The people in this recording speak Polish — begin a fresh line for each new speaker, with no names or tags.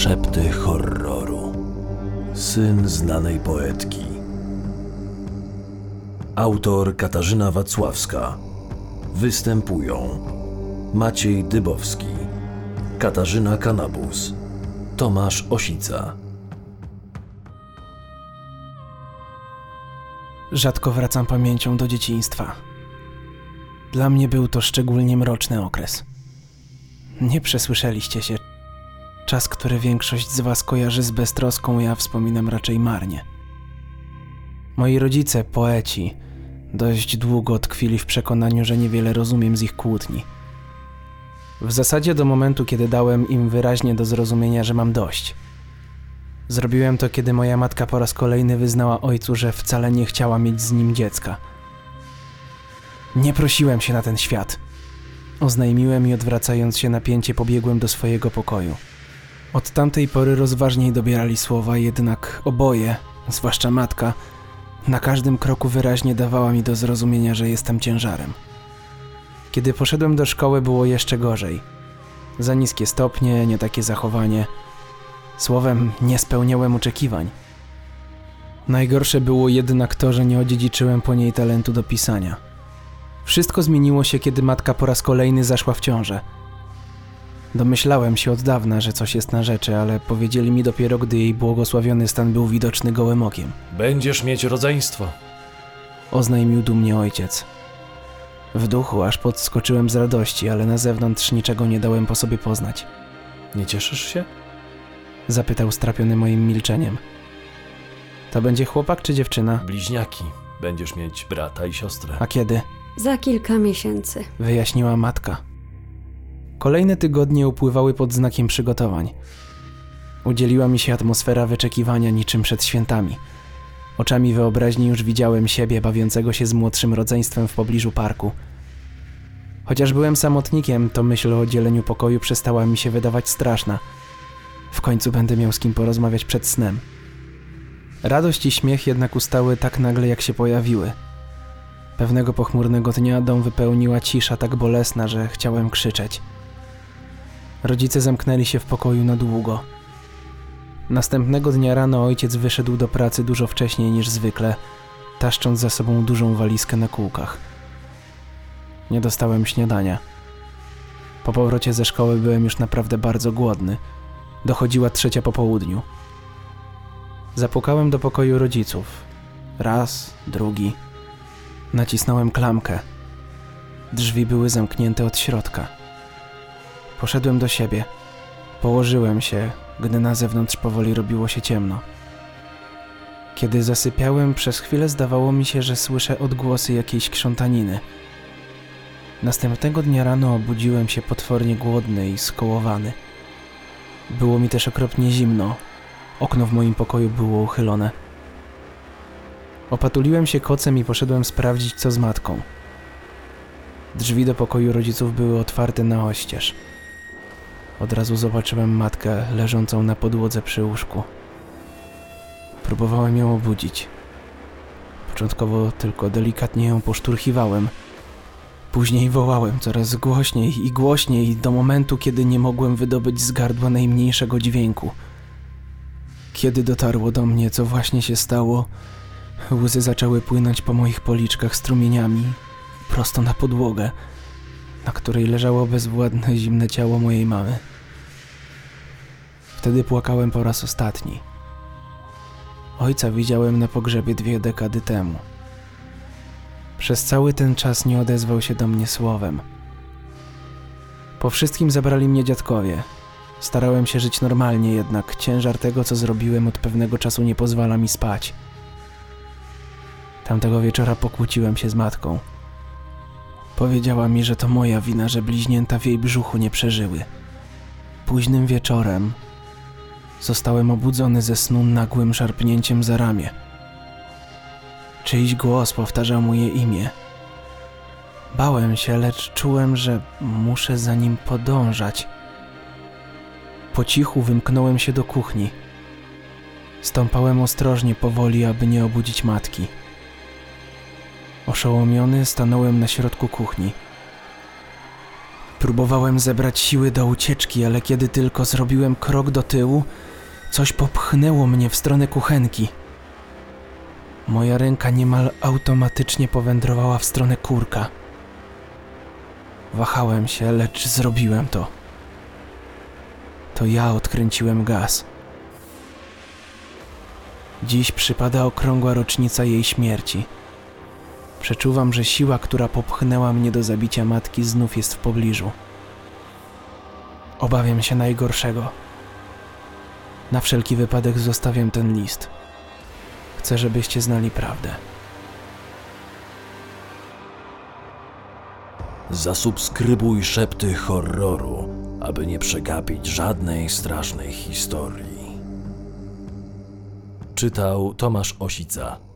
Szepty horroru. Syn znanej poetki. Autor Katarzyna Wacławska. Występują Maciej Dybowski, Katarzyna Kanabus, Tomasz Osica.
Rzadko wracam pamięcią do dzieciństwa. Dla mnie był to szczególnie mroczny okres. Nie przesłyszeliście się. Czas, który większość z was kojarzy z beztroską, ja wspominam raczej marnie. Moi rodzice, poeci, dość długo tkwili w przekonaniu, że niewiele rozumiem z ich kłótni. W zasadzie do momentu, kiedy dałem im wyraźnie do zrozumienia, że mam dość. Zrobiłem to, kiedy moja matka po raz kolejny wyznała ojcu, że wcale nie chciała mieć z nim dziecka. Nie prosiłem się na ten świat. Oznajmiłem i odwracając się napięcie pobiegłem do swojego pokoju. Od tamtej pory rozważniej dobierali słowa, jednak oboje, zwłaszcza matka, na każdym kroku wyraźnie dawała mi do zrozumienia, że jestem ciężarem. Kiedy poszedłem do szkoły, było jeszcze gorzej. Za niskie stopnie, nie takie zachowanie. Słowem, nie spełniałem oczekiwań. Najgorsze było jednak to, że nie odziedziczyłem po niej talentu do pisania. Wszystko zmieniło się, kiedy matka po raz kolejny zaszła w ciążę. Domyślałem się od dawna, że coś jest na rzeczy, ale powiedzieli mi dopiero, gdy jej błogosławiony stan był widoczny gołym okiem.
Będziesz mieć rodzeństwo.
Oznajmił dumnie ojciec. W duchu aż podskoczyłem z radości, ale na zewnątrz niczego nie dałem po sobie poznać.
Nie cieszysz się?
Zapytał strapiony moim milczeniem. To będzie chłopak czy dziewczyna?
Bliźniaki. Będziesz mieć brata i siostrę.
A kiedy?
Za kilka miesięcy.
Wyjaśniła matka. Kolejne tygodnie upływały pod znakiem przygotowań. Udzieliła mi się atmosfera wyczekiwania niczym przed świętami. Oczami wyobraźni już widziałem siebie bawiącego się z młodszym rodzeństwem w pobliżu parku. Chociaż byłem samotnikiem, to myśl o dzieleniu pokoju przestała mi się wydawać straszna. W końcu będę miał z kim porozmawiać przed snem. Radość i śmiech jednak ustały tak nagle, jak się pojawiły. Pewnego pochmurnego dnia dom wypełniła cisza tak bolesna, że chciałem krzyczeć. Rodzice zamknęli się w pokoju na długo. Następnego dnia rano ojciec wyszedł do pracy dużo wcześniej niż zwykle, taszcząc za sobą dużą walizkę na kółkach. Nie dostałem śniadania. Po powrocie ze szkoły byłem już naprawdę bardzo głodny. Dochodziła trzecia po południu. Zapukałem do pokoju rodziców. Raz, drugi. Nacisnąłem klamkę. Drzwi były zamknięte od środka. Poszedłem do siebie. Położyłem się, gdy na zewnątrz powoli robiło się ciemno. Kiedy zasypiałem, przez chwilę zdawało mi się, że słyszę odgłosy jakiejś krzątaniny. Następnego dnia rano obudziłem się potwornie głodny i skołowany. Było mi też okropnie zimno. Okno w moim pokoju było uchylone. Opatuliłem się kocem i poszedłem sprawdzić, co z matką. Drzwi do pokoju rodziców były otwarte na oścież. Od razu zobaczyłem matkę leżącą na podłodze przy łóżku. Próbowałem ją obudzić. Początkowo tylko delikatnie ją poszturchiwałem. Później wołałem coraz głośniej i głośniej do momentu, kiedy nie mogłem wydobyć z gardła najmniejszego dźwięku. Kiedy dotarło do mnie, co właśnie się stało, łzy zaczęły płynąć po moich policzkach strumieniami, prosto na podłogę, na której leżało bezwładne, zimne ciało mojej mamy. Wtedy płakałem po raz ostatni. Ojca widziałem na pogrzebie dwie dekady temu. Przez cały ten czas nie odezwał się do mnie słowem. Po wszystkim zabrali mnie dziadkowie. Starałem się żyć normalnie, jednak ciężar tego, co zrobiłem od pewnego czasu nie pozwala mi spać. Tamtego wieczora pokłóciłem się z matką. Powiedziała mi, że to moja wina, że bliźnięta w jej brzuchu nie przeżyły. Późnym wieczorem zostałem obudzony ze snu nagłym szarpnięciem za ramię. Czyjś głos powtarzał moje imię. Bałem się, lecz czułem, że muszę za nim podążać. Po cichu wymknąłem się do kuchni. Stąpałem ostrożnie, powoli, aby nie obudzić matki. Oszołomiony stanąłem na środku kuchni. Próbowałem zebrać siły do ucieczki, ale kiedy tylko zrobiłem krok do tyłu, coś popchnęło mnie w stronę kuchenki. Moja ręka niemal automatycznie powędrowała w stronę kurka. Wahałem się, lecz zrobiłem to. To ja odkręciłem gaz. Dziś przypada okrągła rocznica jej śmierci. Przeczuwam, że siła, która popchnęła mnie do zabicia matki, znów jest w pobliżu. Obawiam się najgorszego. Na wszelki wypadek zostawiam ten list. Chcę, żebyście znali prawdę.
Zasubskrybuj szepty horroru, aby nie przegapić żadnej strasznej historii. Czytał Tomasz Osica.